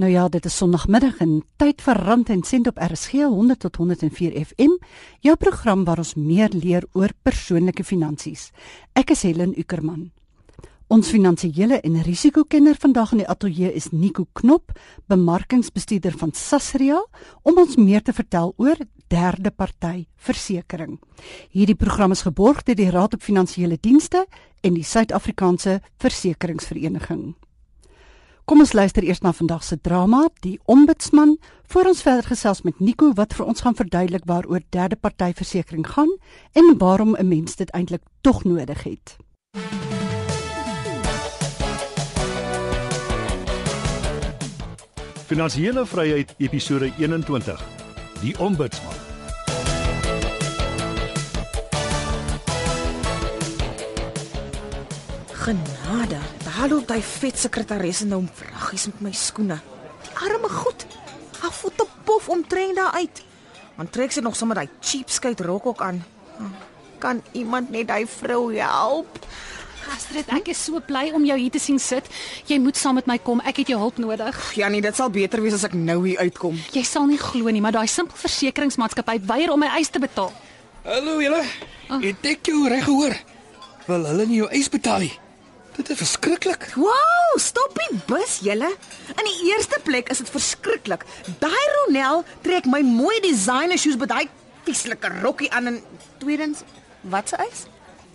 Nou ja, dit is Sondagmiddag en tyd vir Rand en Sent op RSG 100 tot 104 FM. Jou program waar ons meer leer oor persoonlike finansies. Ek is Helen Ukerman. Ons finansiële en risikokenner vandag in die ateljee is Nico Knop, bemarkingsbestuurder van Sasria, om ons meer te vertel oor derde party versekerings. Hierdie program is geborg deur die Raad op Finansiële Dienste en die Suid-Afrikaanse Versekeringsvereniging. Kom ons luister eers na vandag se drama, die Ombudsman, voor ons verder gesels met Nico wat vir ons gaan verduidelik waaroor derde party versekerings gaan en waarom 'n mens dit eintlik tog nodig het. Finansiële Vryheid episode 21. Die Ombudsman. Genade, loop daai vet sekretaresse nou om vraggies met my skoene. Die arme goed. Haar voete pof omtrent daar uit. Man trek sy nog sommer daai cheapskate rok ook aan. Kan iemand net daai vrou help? Astrid, ek is so bly om jou hier te sien sit. Jy moet saam met my kom. Ek het jou hulp nodig. Ja nee, dit sal beter wees as ek nou hier uitkom. Jy sal nie glo nie, maar daai simpel versekeringsmaatskappy weier om my eis te betaal. Hallo julle. Het ek jou reg gehoor? Wil hulle nie jou eis betaal nie? Dit is verskriklik. Wow, stop die bus julle. In die eerste plek is dit verskriklik. Daai Ronel trek my mooi designer shoes by daai vieslike rokkie aan en tweedens, wat se eis?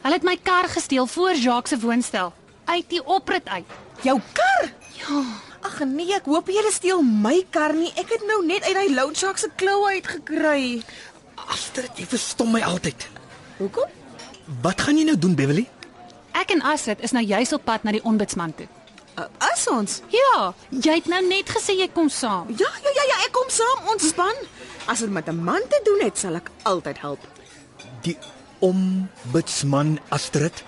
Hulle het my kar gesteel voor Jacques se woonstel. Uit die oprit uit. Jou kar? Ja. Ag nee, ek hoop jy steel my kar nie. Ek het nou net uit daai load shark se kloue uitgekry. Astrid, jy verstom my altyd. Hoekom? Wat gaan jy nou doen, Beverly? Ek en Astrid is nou juis op pad na die ombudsman toe. Uh, as ons? Ja, jy het nou net gesê jy kom saam. Ja, ja, ja, ja, ek kom saam. Ons span. As dit met 'n man te doen het, sal ek altyd help. Die ombudsman Astrid.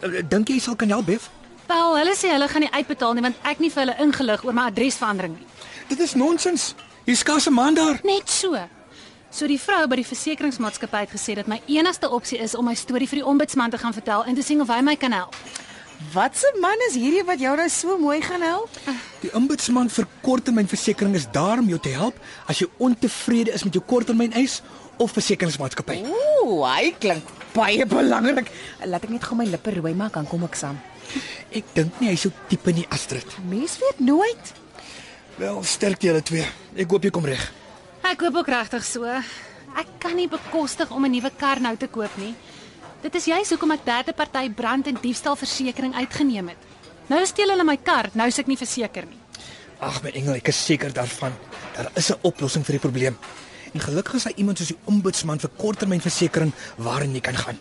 Eh, Dink jy sal kan help, Bev? Wel, hulle sê hulle gaan nie uitbetaal nie want ek nie vir hulle ingelig oor my adresverandering nie. Dit is nonsens. Hier's skaars 'n man daar. Net so. So die vrou by die versekeringsmaatskappy het gesê dat my enigste opsie is om my storie vir die ombudsman te gaan vertel en te sien of hy my kan help. Wat 'n man is hierdie wat jou nou so mooi gaan help? Die ombudsman vir korttermynversekering is daar om jou te help as jy ontevrede is met jou korttermyneis of versekeringsmaatskappy. Ooh, hy klink baie belangrik. Laat ek net gou my lippe rooi maak dan kom ek saam. Ek dink nie hy sou tipe nie, Astrid. Mens weet nooit. Wel, sterkte julle twee. Ek hoop jy kom reg. Ek hoop ook regtig so. Ek kan nie bekostig om 'n nuwe kar nou te koop nie. Dit is juis hoekom ek derde party brand en diefstalversekering uitgeneem het. Nou steel hulle my kar, nou is ek nie verseker nie. Ag my engel, ek is seker daarvan. Daar is 'n oplossing vir die probleem. En gelukkig is daar iemand soos die ombudsman vir korttermynversekering waarin jy kan gaan.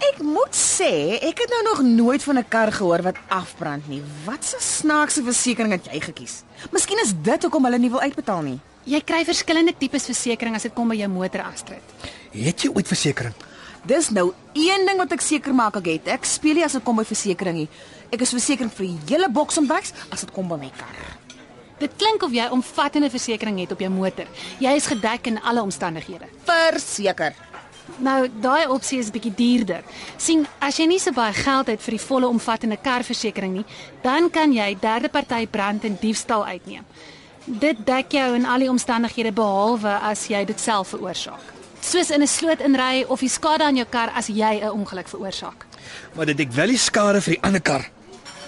Ek moet sê, ek het nou nog nooit van 'n kar gehoor wat afbrand nie. Wat 'n snaakse versekering het jy gekies? Miskien is dit hoekom hulle nie wil uitbetaal nie. Jy kry verskillende tipes versekerings as dit kom by jou motor, Astrid. Het jy ooit versekerings? Dis nou een ding wat ek seker maak ek het. Ek speel nie as dit kom by versekerings nie. Ek is verseker vir die hele boks om beks as dit kom by my kar. Dit klink of jy omvattende versekerings het op jou motor. Jy is gedek in alle omstandighede. Verseker. Nou, daai opsie is bietjie duurder. sien, as jy nie so baie geld het vir die volle omvattende karversekering nie, dan kan jy derde party brand en diefstal uitneem. Dit dek jou in al die omstandighede behalwe as jy dit self veroorsaak. Soos in 'n sloot inry of die skade aan jou kar as jy 'n ongeluk veroorsaak. Maar dit ek wel die skade vir die ander kar.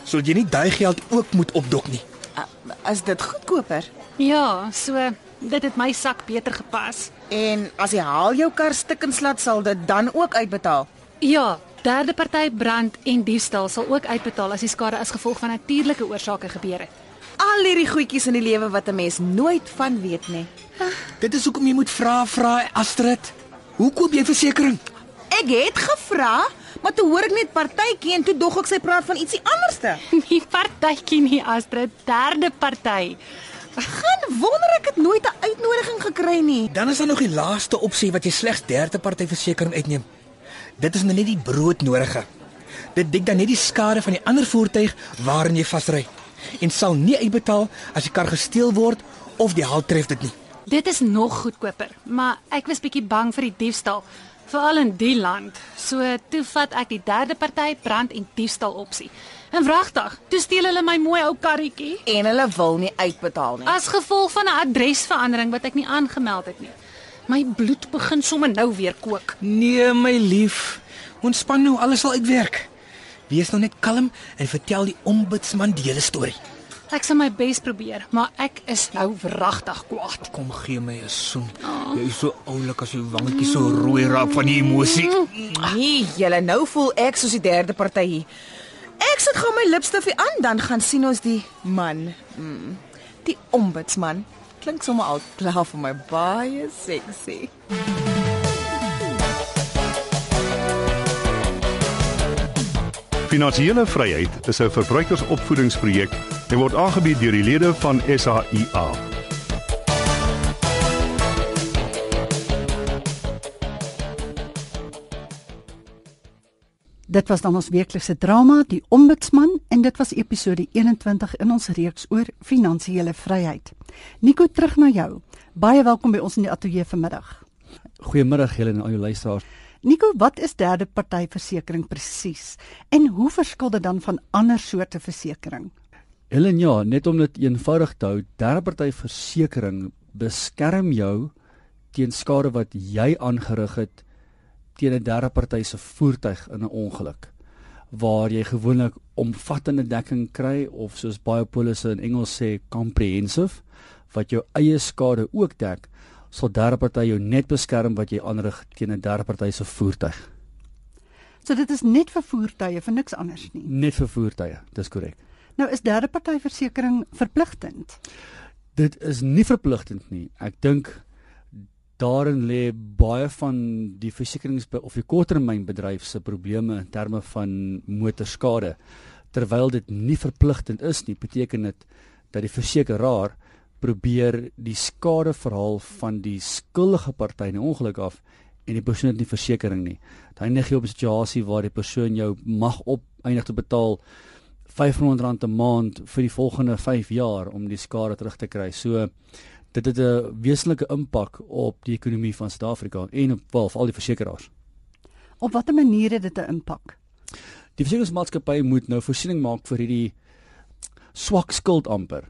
Sodat jy nie daai geld ook moet opdok nie. Uh, is dit goedkoper? Ja, so dit het my sak beter gepas. En as jy haal jou kar stik en slat sal dit dan ook uitbetaal. Ja, derde party brand en diefstal sal ook uitbetaal as die skade as gevolg van natuurlike oorsake gebeur het. Al hierdie goedjies in die lewe wat 'n mens nooit van weet nie. Dit is hoekom jy moet vra, vra Astrid. Hoe koop jy versekerings? Ek het gevra, maar toe hoor ek net partytjie en toe dog ek sy praat van ietsie anderste. Nie partytjie nie, Astrid, derde party. Gaan wonder ek het nooit 'n uitnodiging gekry nie. Dan is daar nog die laaste opsie wat jy slegs derde party versekering uitneem. Dit is nou net die broodnodige. Dit dek dan net die skade van die ander voertuig waarin jy vasry en sal nie uitbetaal as die kar gesteel word of die haal tref dit nie. Dit is nog goedkoper, maar ek was bietjie bang vir die diefstal. veral in die land. So toe vat ek die derde party brand en diefstal opsie. En wragtig, toe steel hulle my mooi ou karretjie En hulle wil nie uitbetaal nie. as gevolg van 'n adresverandering wat ek nie aangemeld het nie. My bloed begin sommer nou weer kook. Nee, my lief. Ontspan nou, alles sal uitwerk. Wees nou net kalm en vertel die ombudsman die hele storie. Ek sal my bes probeer, maar ek is nou wragtig kwaad. Kom gee my 'n soen. Jy is so oulik as jou wangetjie so rooi raak van die emosie. Nee, julle nou voel ek soos die derde party hier. Ek sit gou my lipstifie aan, dan gaan sien ons die man. Mm, die ombudsman. Klink sommer al klaar vir my baie sexy. Finansiële vryheid is 'n verbruikersopvoedingsprojek en word aangebied deur die lede van SAIA. Dit was dan ons weeklikse drama Die Ombudsman en dit was episode 21 in ons reeks oor finansiële vryheid. Nico, terug na jou. Baie welkom by ons in die ateljee vanmiddag. Goeiemiddag julle en al jou luisteraars. Nico, wat is derde party versekerings presies en hoe verskil dit dan van ander soorte versekerings? Helen ja, net om dit eenvoudig te hou, derde party versekerings beskerm jou teen skade wat jy aangerig het teen 'n derde party se voertuig in 'n ongeluk waar jy gewoonlik omvattende dekking kry of soos baie polisse in Engels sê comprehensive wat jou eie skade ook dek sal derde party jou net beskerm wat jy aanrig teen 'n derde party se voertuig So dit is net vir voertuie, vir niks anders nie. net vir voertuie dis korrek Nou is derde party versekerings verpligtend. dit is nie verpligtend nie. Ek dink daarin lê baie van die versekerings of die korttermynbedryf se probleme in terme van motorskade. Terwyl dit nie verpligtend is nie, beteken dit dat die versekeraar probeer die skadeverhaal van die skuldige party in ongeluk af en die persoon het nie versekerings nie. Daai neg jy op 'n situasie waar die persoon jou mag opeindig te betaal R500 'n maand vir die volgende 5 jaar om die skade terug te kry. So dit het 'n wesenlike impak op die ekonomie van Suid-Afrika en op wel al die versekerings. Op watter manier het dit 'n impak? Die versekeringsmaatskappy moet nou voorsiening maak vir hierdie swak skuld amper.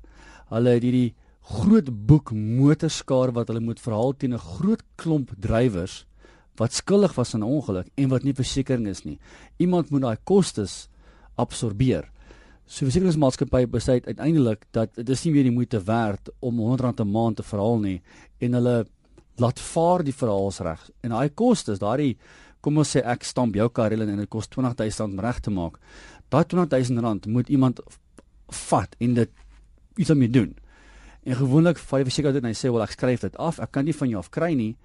Hulle het hierdie groot boek motorskade wat hulle moet verhaal teen 'n groot klomp drywers wat skuldig was aan 'n ongeluk en wat nie versekering is nie. Iemand moet daai kostes absorbeer. So versekeringsmaatskappy besluit uiteindelik dat dit is nie meer die moeite werd om R100 'n maand te verhaal nie en hulle laat vaar die verhaalsreg. En daai kostes, daai kom ons sê ek stamp jou kar in en dit kos R20000 om reg te maak. Daai R20000 moet iemand vat en dit iets daarmee doen. En gewoonlik vat die versekeraar dit en hy sê wel ek skryf dit af, ek kan nie van jou af kry nie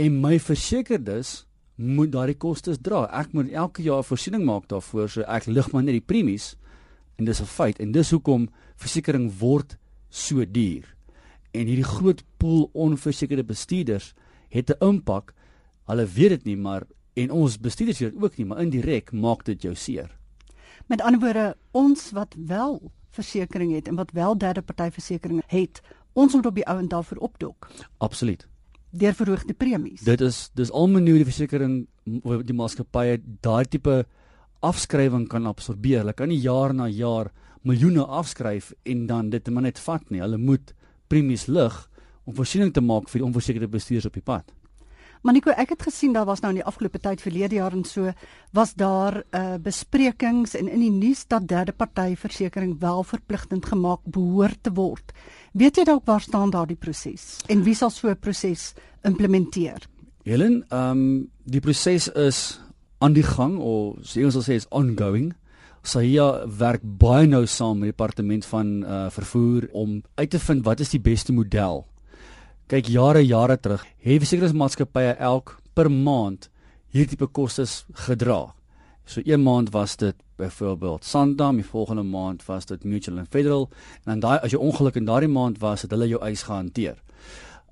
en my versekerdes moet daardie kostes dra. Ek moet elke jaar voorsiening maak daarvoor so ek lig maar net die premies en dis 'n feit en dis hoekom versekerings word so duur. En hierdie groot pool onversekerde bestuurders het 'n impak. Hulle weet dit nie, maar en ons bestuurders weet dit ook nie, maar indirek maak dit jou seer. Met ander woorde, ons wat wel versekerings het en wat wel derde party versekerings het, ons moet op die ou en daarvoor opdok Absoluut. deur verhoogde premies. Dit is dis al maniere die versekering die maatskappye daai tipe afskrywing kan absorbeer. Hulle kan nie jaar na jaar miljoene afskryf en dan dit maar net vat nie. Hulle moet premies lig om voorsiening te maak vir die onversekerde bestuurders op die pad. Maar Nico, ek het gesien daar was nou in die afgelope tyd verlede jaar en so was daar uh besprekings en in die nuus dat derde party versekerings wel verpligtend gemaak behoort te word. Weet jy dalk waar staan daardie proses en wie sal so 'n proses implementeer? Helen, ehm um, die proses is aan die gang of sê ons sal sê is ongoing. Sahia werk baie nou saam met die departement van uh vervoer om uit te vind wat is die beste model. Kyk jare jare terug, het versekeringsmaatskappye elk per maand hierdie tipe kostes gedra. So een maand was dit byvoorbeeld Santam, die volgende maand was dit Mutual and Federal en dan daai as jy ongeluk in daardie maand was, het hulle jou eis gehanteer.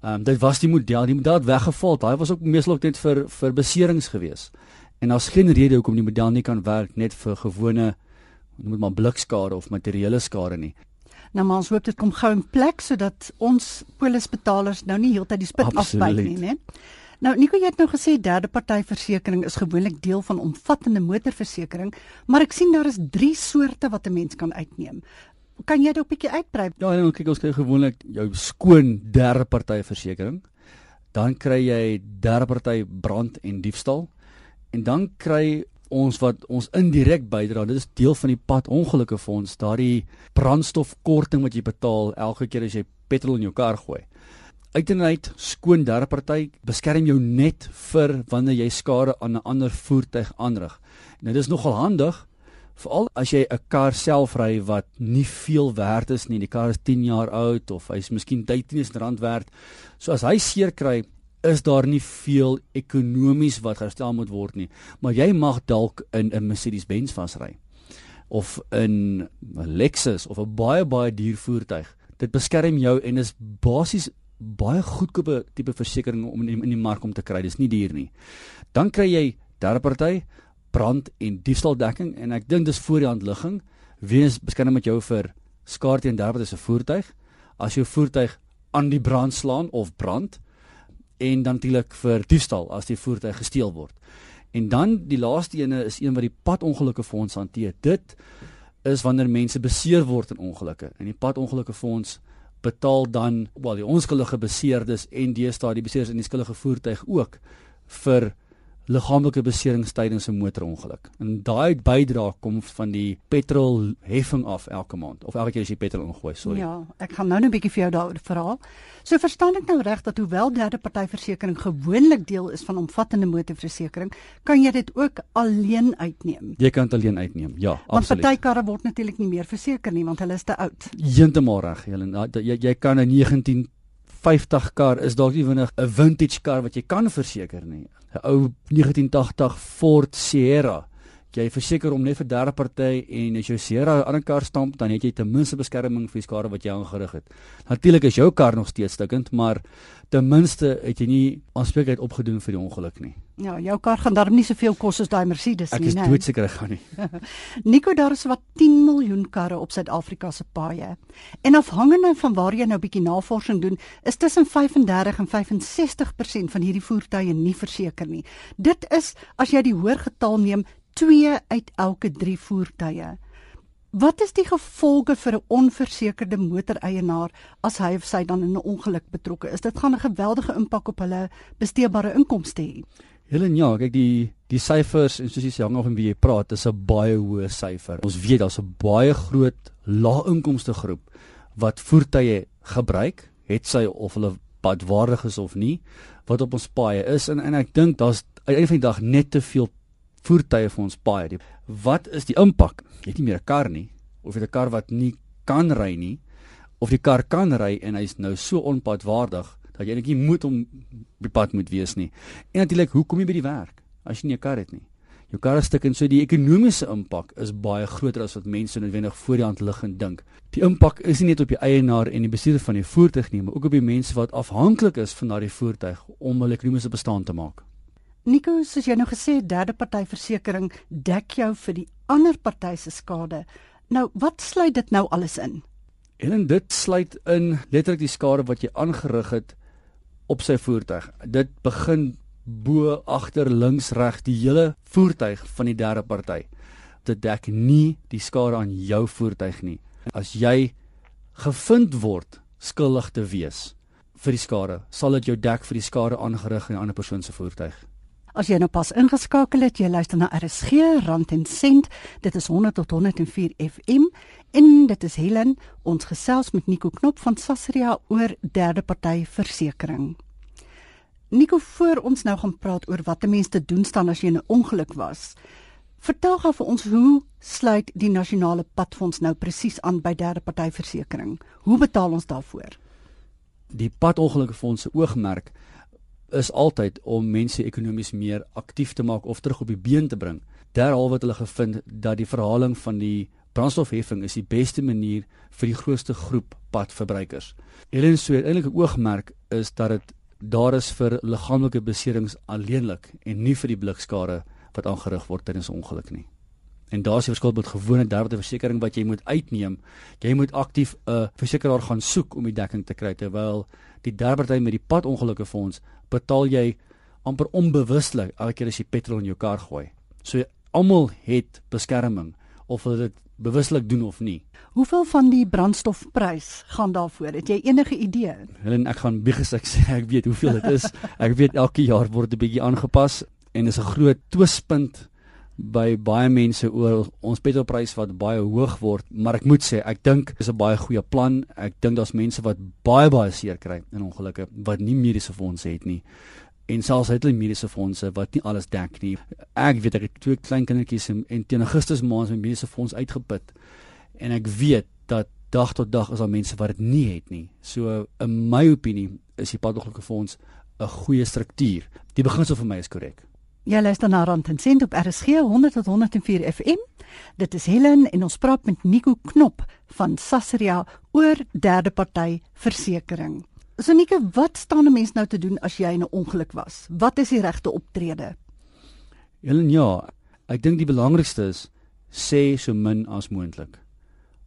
Ehm um, dit was die model, die model het weggeval. Daai was ook meestal ook net vir vir beserings gewees. En daar's geen rede hoekom die model nie kan werk net vir gewone noem dit maar blikskade of materiële skade nie. Nou maar ons hoop dit kom gou in plek sodat ons polisbetalers nou nie heeltyd die spit afbyt nie, né? Nou Nico, jy het nou gesê derde party versekerings is gewoonlik deel van omvattende motorversekering, maar ek sien daar is 3 soorte wat 'n mens kan uitneem. Kan jy dit 'n bietjie uitbrei? Ja, dan kyk ons kry gewoonlik jou skoon derde party versekerings. Dan kry jy derde party brand en diefstal. En dan kry ons wat ons indirek bydra. Dit is deel van die pad ongelukke fonds, daardie brandstofkorting wat jy betaal elke keer as jy petrol in jou kar gooi. Uiteindelik skoon derde party beskerm jou net vir wanneer jy skade aan 'n ander voertuig aanrig. Nou dis nogal handig veral as jy 'n kar self ry wat nie veel werd is nie. Die kar is 10 jaar oud of hy's miskien 10 rand werd. So as hy seer kry, is daar nie veel ekonomies wat herstel moet word nie. Maar jy mag dalk in 'n Mercedes-Benz vasry of in 'n Lexus of 'n baie baie duur voertuig. Dit beskerm jou en is basies baie goedkope tipe versekerings om in, in die mark om te kry. Dis nie duur nie. Dan kry jy derde party brand en diefstaldekking en ek dink dis voor die hand ligging. Wie is beskerm met jou vir skade teen derde party se voertuig? As jou voertuig aan die brand slaan of brand, en dan natuurlik vir diefstal as die voertuig gesteel word. En dan die laaste ene is een wat die padongelukke fonds hanteer. Dit is wanneer mense beseer word in ongelukke en die padongelukke fonds betaal dan wel die onskuldige beseerdes en deesdae die beseerdes in die skuldige voertuig ook vir liggaamlike beserings tydens 'n motorongeluk. En daai bydrae kom van die petrolheffing af elke maand of elke keer as jy petrol ingooi, sorry. Ja, ek gaan nou net 'n bietjie vir jou daaroor verhaal. So verstaan ek nou reg dat hoewel derde party versekerings gewoonlik deel is van omvattende motorversekering, kan jy dit ook alleen uitneem. Jy kan dit alleen uitneem. Ja, want absoluut. Want party karre word natuurlik nie meer verseker nie want hulle is te oud. Heeltemal reg, Helen. Jy jy kan 'n 19 50 kar is dalk nie vinnig 'n vintage kar wat jy kan verseker nie. 'n Ou 1980 Ford Sierra. Jy verseker om net vir derde party en as jou Sierra 'n ander kar stamp, dan het jy ten minste beskerming vir die skade wat jy aangerig het. Natuurlik is jou kar nog steeds stukkend, maar ten minste het jy nie aanspreeklikheid opgedoen vir die ongeluk nie. Ja, jou kar gaan darm nie soveel kos as daai Mercedes nie, nee. Ek is doodseker ek gaan nie. Nico, daar is wat 10 miljoen karre op Suid-Afrika se paaie. En afhangende van waar jy nou bietjie navorsing doen, is tussen 35 en 65% van hierdie voertuie nie verseker nie. Dit is as jy die hoër getal neem, 2 uit elke 3 voertuie. Wat is die gevolge vir 'n onversekerde motoreienaar as hy of sy dan in 'n ongeluk betrokke is? Dit gaan 'n geweldige impak op hulle besteedbare inkomste hê. Helen ja, kyk die die syfers en soos jy sê hang af en wie jy praat, is 'n baie hoë syfer. Ons weet daar's 'n baie groot lae-inkomste groep wat voertuie gebruik, het sy of hulle padwaardig is of nie, wat op ons paaie is en en ek dink daar's uiteindelik van die dag net te veel voertuie vir ons paaie. Wat is die impak? Jy het nie meer 'n kar nie of jy het 'n kar wat nie kan ry nie of die kar kan ry en hy's nou so onpadwaardig dat jy net nie moet om op die pad moet wees nie. En natuurlik, hoe kom jy by die werk as jy nie 'n kar het nie? Jou kar is stuk en so die ekonomiese impak is baie groter as wat mense noodwendig voor die hand liggend dink. Die impak is nie net op die eienaar en die bestuurder van die voertuig nie, maar ook op die mense wat afhanklik is van daardie voertuig om hulle ekonomiese bestaan te maak. Nico, soos jy nou gesê het, derde party versekerings dek jou vir die ander party se skade. Nou, wat sluit dit nou alles in? En dit sluit in letterlik die skade wat jy aangerig het op sy voertuig. Dit begin bo, agter, links, reg, die hele voertuig van die derde party. Dit dek nie die skade aan jou voertuig nie. As jy gevind word skuldig te wees vir die skade, sal dit jou dek vir die skade aangerig aan 'n ander persoon se voertuig. As jy nou pas ingeskakel het, jy luister na RSG Rand en Sent. Dit is 100 tot 104 FM en dit is Helen. Ons gesels met Nico Knop van Sasria oor derde party versekerings. Nico, voor ons nou gaan praat oor wat 'n mens te doen staan as jy in 'n ongeluk was. Vertel gou vir ons hoe sluit die nasionale padfonds nou presies aan by derde party versekerings? Hoe betaal ons daarvoor? Die padongelukfonds se oogmerk is altyd om mense ekonomies meer aktief te maak of terug op die been te bring. Derhalwe het hulle gevind dat die verhaling van die brandstofheffing is die beste manier vir die grootste groep padverbruikers. Helen sê eintlik 'n oogmerk is dat dit daar is vir liggaamlike beserings alleenlik en nie vir die blikskade wat aangerig word tydens 'n ongeluk nie. En daar's die verskil met gewone derde versekerings wat jy moet uitneem. Jy moet aktief 'n versekeraar gaan soek om die dekking te kry terwyl die derde party met die padongelukke fonds betaal jy amper onbewuslik elke keer as jy petrol in jou kar gooi. So almal het beskerming of hulle dit bewuslik doen of nie. Hoeveel van die brandstofprys gaan daarvoor? Het jy enige idee? Helen, ek gaan bietjie ek sê ek weet hoeveel dit is. Ek weet elke jaar word dit 'n bietjie aangepas en dis 'n groot twispunt by baie mense oor ons petrolprys wat baie hoog word, maar ek moet sê ek dink dis 'n baie goeie plan. Ek dink daar's mense wat baie baie seer kry in ongelukke wat nie mediese fondse het nie en selfs het hulle mediese fondse wat nie alles dek nie. Ek weet ek het twee klein kindertjies en, en teen Augustus maand my mediese fonds uitgeput. En ek weet dat dag tot dag is daar mense wat dit nie het nie. So in my opinie is die padongelukkige fonds 'n goeie struktuur. Die beginsel vir my is korrek. Jy luister na Rand en Sent op RSG 100 tot 104 FM. Dit is Helen en ons praat met Nico Knop van Sasria oor derde party versekerings. Sonike, wat staan 'n mens nou te doen as jy in 'n ongeluk was? Wat is die regte optrede? Helen, ja, ek dink die belangrikste is sê so min as moontlik.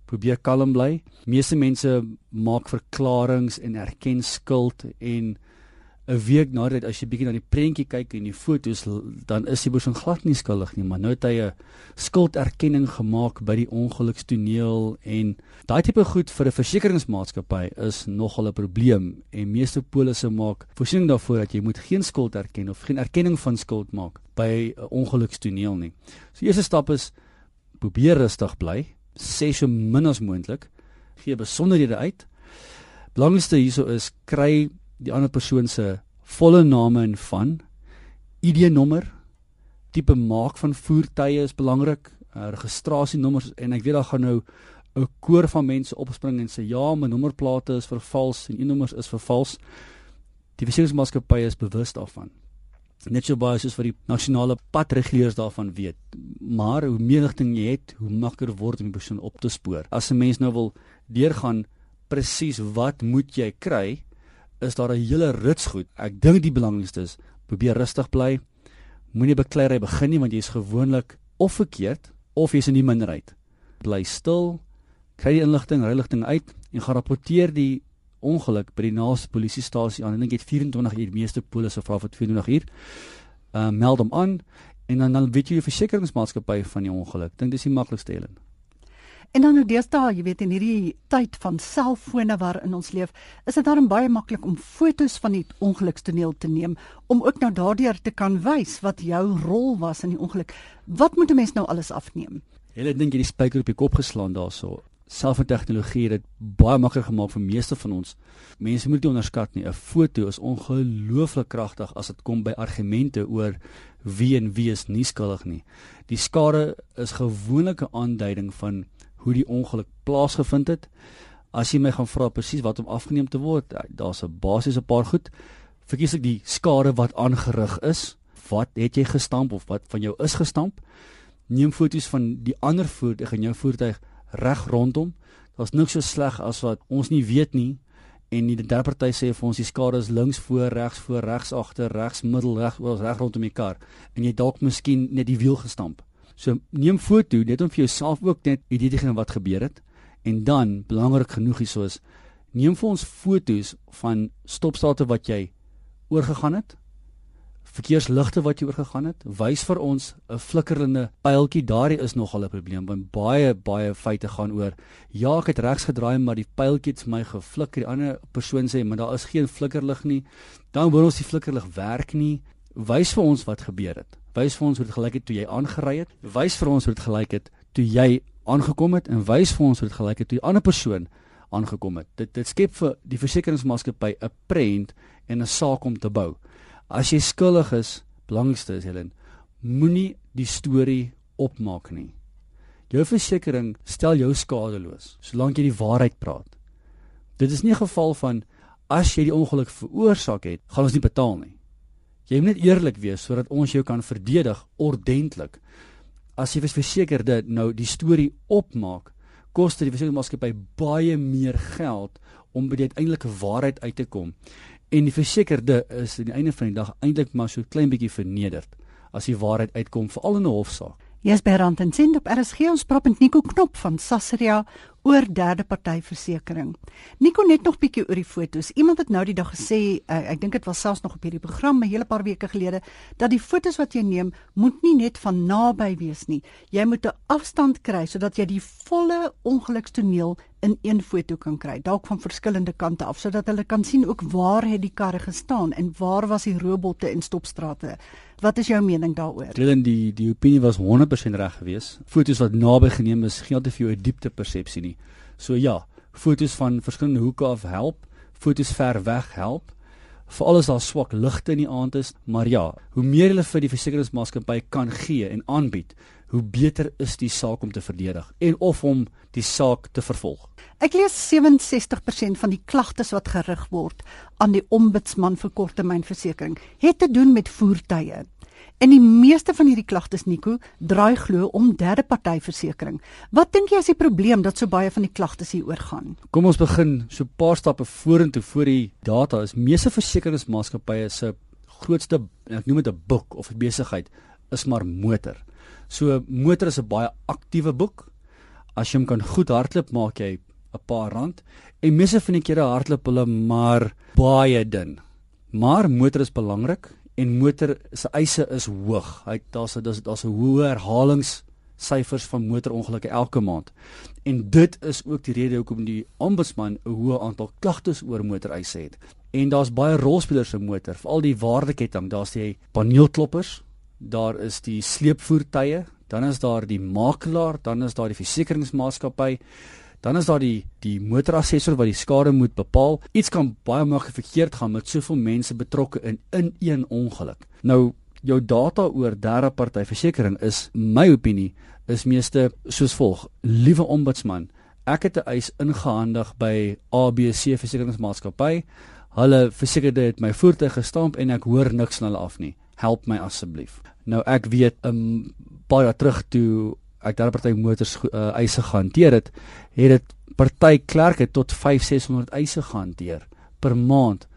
Probeer kalm bly. Meeste mense maak verklaringe en erken skuld en 'n week nadat as jy bietjie na die prentjie kyk en die foto's dan is die persoon glad nie skuldig nie, maar nou het hy 'n skulderkenning gemaak by die ongelukstoneel en daai tipe goed vir 'n versekeringsmaatskappy is nogal 'n probleem en meeste polisse maak voorsiening daarvoor dat jy moet geen skuld erken of geen erkenning van skuld maak by 'n ongelukstoneel nie. So eerste stap is probeer rustig bly, sê so min as moontlik, gee besonderhede uit. Belangrikste hierso is kry die ander persoon se volle name en van ID-nommer, tipe maak van voertuie is belangrik, uh, registrasienommers en ek weet daar gaan nou 'n koor van mense opspring en sê ja, my nommerplate is vervals en e-nommers is vervals. Die versekeringsmaatskappy is bewus daarvan. Net so baie soos wat die nasionale padreguleurs daarvan weet. Maar hoe meer rigting jy het, hoe makliker word om die persoon op te spoor. As 'n mens nou wil deurgaan presies wat moet jy kry, is daar 'n hele rits goed. Ek dink die belangrikste is probeer rustig bly. Moenie bekleierery begin nie want jy's gewoonlik of verkeerd of jy's in die minderheid. Bly stil, kry die inligting, rigting uit en gaan rapporteer die ongeluk by die naaste polisiestasie aan. Ek dink dit 24 uur die meeste polisse vra vir 24 uur. Ehm uh, meld hom aan en dan dan weet jy die versekeringsmaatskappy van die ongeluk. Dink dis die maklikste een. En dan nou deesdae, jy weet in hierdie tyd van selfone waarin ons leef, is dit daarom baie maklik om fotos van die ongelukstoneel te neem om ook nou daardeur te kan wys wat jou rol was in die ongeluk. Wat moet 'n mens nou alles afneem? Hulle dink jy die spyker op die kop geslaan daarso. Selftegnologie het dit baie makliker gemaak vir meeste van ons. Mense moet nie onderskat nie. 'n Foto is ongelooflik kragtig as dit kom by argumente oor wie en wie is nie skuldig nie. Die skade is gewoonlik 'n aanduiding van hoe die ongeluk plaasgevind het. As jy my gaan vra presies wat om afgeneem te word, eh, daar's 'n basiese paar goed. Verkieslik die skade wat aangerig is. Wat het jy gestamp of wat van jou is gestamp? Neem foto's van die ander voertuig en jou voertuig reg rondom. Daar's niks so sleg as wat ons nie weet nie en die derde party sê vir ons die skade is links voor, regs voor, regs agter, regs middel, reg oor, reg rondom die kar en jy dalk miskien net die wiel gestamp. So neem foto net om vir jouself ook net te gee wat gebeur het. En dan belangrik genoeg is soos neem vir ons fotos van stopstate wat jy oorgegaan het verkeersligte wat jy oorgegaan het wys vir ons 'n flikkerende pyltjie daardie is nogal 'n probleem want baie baie feite gaan oor ja ek het regs gedraai maar die pyltjie het my geflikker die ander persoon sê maar daar is geen flikkerlig nie. Dan hoor ons die flikkerlig werk nie. Wys vir ons wat gebeur het Wys vir ons hoe dit gelyk het toe jy aangery het. Wys vir ons hoe dit gelyk het toe jy aangekom het en wys vir ons hoe dit gelyk het toe 'n ander persoon aangekom het. Dit dit skep vir die versekeringsmaatskappy 'n prent en 'n saak om te bou. As jy skuldig is, belangrikste is Helen, moenie die storie opmaak nie. Jou versekering stel jou skadeloos solank jy die waarheid praat. Dit is nie 'n geval van as jy die ongeluk veroorsaak het, gaan ons nie betaal nie. Jy moet net eerlik wees sodat ons jou kan verdedig ordentlik. As jy verseker dit nou die storie opmaak, kos dit die versekeringsmaatskappy baie meer geld om by die uiteindelike waarheid uit te kom. En die versekerde is aan die einde van die dag eintlik maar so klein bietjie vernederd as die waarheid uitkom veral in 'n hofsaak. Jy's by Rand en Sint op RSG ons praat met Nico Knop van Sasria oor derde party versekerings. Nico net nog bietjie oor die fotos. Iemand het nou die dag gesê, uh, ek dink dit was selfs nog op hierdie program 'n hele paar weke gelede, dat die fotos wat jy neem moet nie net van naby wees nie. Jy moet 'n afstand kry sodat jy die volle ongelukstoneel in een foto kan kry, dalk van verskillende kante af sodat hulle kan sien ook waar het die karre gestaan en waar was die robotte en stopstrate. Wat is jou mening daaroor? Dylan die die opinie was 100% reg geweest. Fotos wat naby geneem is, gee altyd vir jou 'n diepte persepsie nie. So ja, fotos van verskillende hoeke af help, fotos ver weg help. Veral as daar swak ligte in die aand is, maar ja, hoe meer hulle vir die versekeringsmaatskappy kan gee en aanbied, hoe beter is die saak om te verdedig en of om die saak te vervolg. Ek lees 67% van die klagtes wat gerig word aan die ombudsman vir korttermynversekering het te doen met voertuie. En die meeste van hierdie klagtes Nico draai glo om derde party versekerings. Wat dink jy is die probleem dat so baie van die klagtes hier oorgaan? Kom ons begin so 'n paar stappe vorentoe voor die data is meeste versekeringsmaatskappye se grootste ek noem dit 'n boek of 'n besigheid is maar motor. So motor is 'n baie aktiewe boek. As jy hom kan goed hardloop, maak jy 'n paar rand. En meeste van die kere hardloop hulle maar baie dun. Maar motor is belangrik en motor se eise is hoog. Hy daar's daar's daar's 'n hoë herhalingssyfers van motorongelukke elke maand. En dit is ook die rede hoekom die ombudsman 'n hoë aantal klagtes oor motoreise het. En daar's baie rolspelers in motor, veral die waardeketting. Daar's die paneelkloppers, daar is die sleepvoertuie, dan is daar die makelaar, dan is daar die versekeringsmaatskappy, dan is daar die die motorassessor wat die skade moet bepaal. Iets kan baie maklik verkeerd gaan met soveel mense betrokke in in een ongeluk. Nou jou data oor derde party versekerings is my opinie is meeste soos volg. Liewe ombudsman, ek het 'n eis ingehandig by ABC Versekeringsmaatskappy. Hulle versekerde het my voertuig gestamp en ek hoor niks van hulle af nie help my asseblief. Nou ek weet 'n um, paar jaar terug toe ek daar party motors uh, eise gehanteer het, het dit party klerke tot 5600 eise gehanteer per maand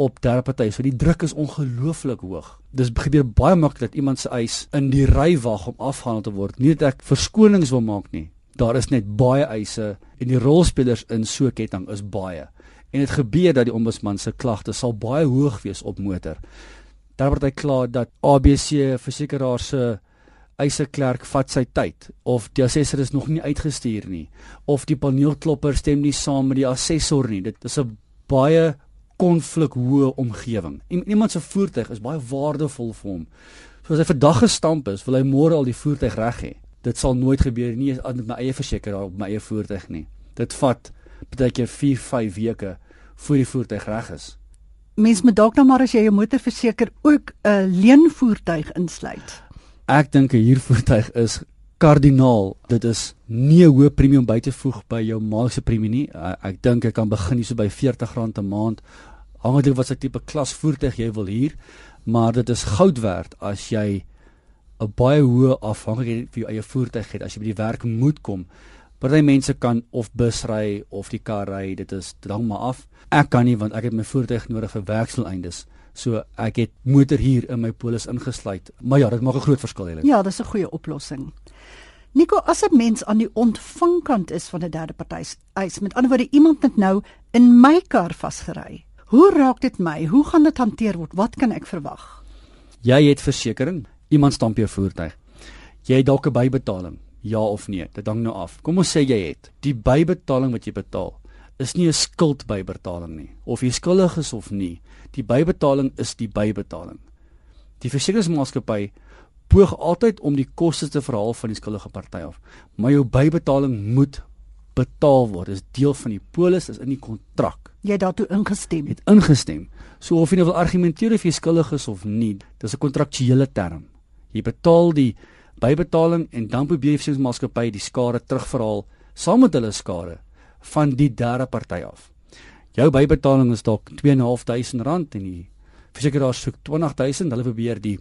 op derde party. So die druk is ongelooflik hoog. Dis gebeur baie maklik dat iemand se eis in die ry wag om afgehandel te word. Nie dat ek verskonings wil maak nie. Daar is net baie eise en die rolspelers in so 'n ketting is baie. En dit gebeur dat die ombudsman se klagte sal baie hoog wees op motor daar word hy klaar dat ABC versekeraar se eise klerk vat sy tyd of die assessor is nog nie uitgestuur nie of die paneelklopper stem nie saam met die assessor nie. Dit is 'n baie konflikhoë omgewing. En iemand se voertuig is baie waardevol vir hom. So as hy vandag gestamp is wil hy môre al die voertuig reg hê. Dit sal nooit gebeur nie met my eie versekeraar op my eie voertuig nie. Dit vat baie keer 4 5 weke voor die voertuig reg is. Mens moet dalk nou maar as jy jou motor verseker ook 'n leenvoertuig insluit. Ek dink 'n huurvoertuig is kardinaal. Dit is nie 'n hoë premium by te voeg by jou maandeliks premie nie. Ek dink ek kan begin hier so by R40 'n maand. Hangende wat se tipe klas voertuig jy wil huur, maar dit is goud werd as jy 'n baie hoë afhangigheid vir jou eie voertuig het as jy by die werk moet kom. Party mense kan of bus ry of die kar ry, dit is dit hang maar af. Ek kan nie want ek het my voertuig nodig vir werksdoeleindes. So ek het motor hier in my polis ingesluit. Maar ja, dit maak 'n groot verskil hê. Ja, dis 'n goeie oplossing. Nico, as 'n mens aan die ontvangkant is van 'n derde party, eis met ander woorde iemand het nou in my kar vasgery. Hoe raak dit my? Hoe gaan dit hanteer word? Wat kan ek verwag? Jy het versekerings, iemand stamp jou voertuig. Jy het dalk 'n bybetaling ja of nee. Dit hang nou af. Kom ons sê jy het die bybetaling wat jy betaal is nie 'n skuldbybetaling nie of jy skuldig is of nie. Die bybetaling is die bybetaling. Die versekeringsmaatskappy poog altyd om die koste te verhaal van die skuldige party af, maar jou bybetaling moet betaal word. Dit is deel van die polis, is in die kontrak. Jy het daartoe ingestem. Het ingestem. So of jy nou wil argumenteer of jy skuldig is of nie, dis 'n kontraktuele term. Jy betaal die bybetaling en dan probeer die versekeringsmaatskappy die skade terugverhaal saam met hulle skade van die derde party af. Jou bybetaling is dalk 2.500 rand en die versekeraar soek 20000, hulle probeer die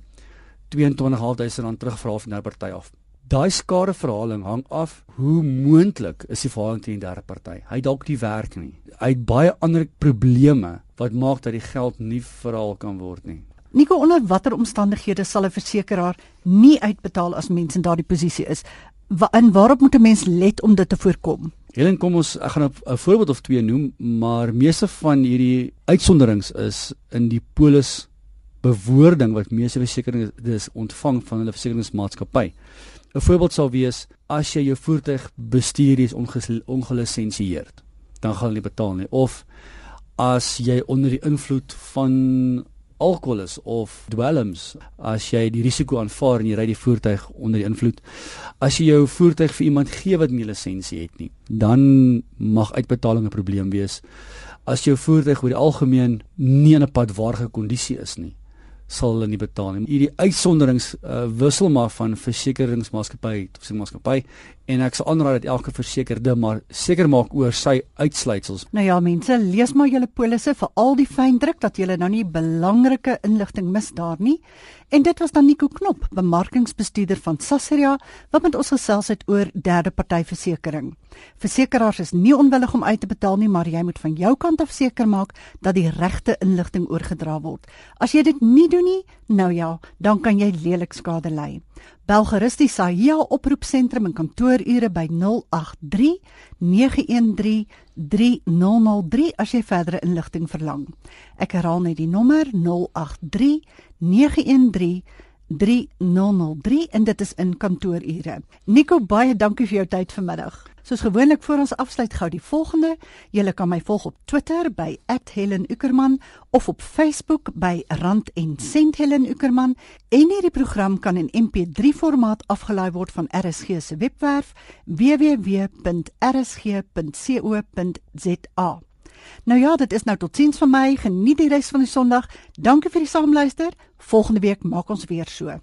22500 rand terugverhaal van die party af. Daai skadeverhaling hang af hoe moontlik is die verhaling teen die derde party. Hy dalk nie werk nie. Hy het baie ander probleme wat maak dat die geld nie verhaal kan word nie. Nico onder watter omstandighede sal 'n versekeraar nie uitbetaal as mens in daardie posisie is? Wa en waarop moet 'n mens let om dit te voorkom? Helen, kom ons ek gaan 'n voorbeeld of twee noem, maar meeste van hierdie uitsonderings is in die polis bewoording wat meeste versekerings dis ontvang van hulle versekeringsmaatskappy. 'n Voorbeeld sal wees as jy jou voertuig bestuur is ongelisensieerd, dan gaan hulle betaal nie of as jy onder die invloed van alkohol is of dwelms as jy die risiko aanvaar en jy ry die voertuig onder die invloed as jy jou voertuig vir iemand gee wat nie lisensie het nie dan mag uitbetaling 'n probleem wees as jou voertuig oor die algemeen nie in 'n padwaardige kondisie is nie sal hulle nie betaal nie. Hierdie uitsonderings uh, wissel maar van versekeringsmaatskappy tot versekeringsmaatskappy en ek sal aanraai dat elke versekerde maar seker maak oor sy uitsluitsels. Nou ja, mense, lees maar julle polisse vir al die fyn druk dat julle nou nie belangrike inligting mis daar nie. En dit was dan Nico Knop, bemarkingsbestuurder van Sasria, wat met ons gesels het oor derde party versekerings. Versekeraars is nie onwillig om uit te betaal nie, maar jy moet van jou kant af seker maak dat die regte inligting oorgedra word. As jy dit nie doen nie, nou ja, dan kan jy lelik skade ly. Bel gerus die Sahia oproepsentrum in kantoorure by 083 913 3003 as jy verdere inligting verlang. Ek herhaal net die nommer 083 913 3003 en dit is in kantoorure. Nico, baie dankie vir jou tyd vanmiddag. Soos gewoonlik voor ons afsluit gou die volgende. Jy kan my volg op Twitter by @HelenUckerman of op Facebook by Rand en Sent Helen Uckerman. En hierdie program kan in MP3 formaat afgelaai word van RSG se webwerf www.rsg.co.za. Nou ja, dit is nou totiens vir my. Geniet die res van die Sondag. Dankie vir die saamluister. Volgende week maak ons weer so.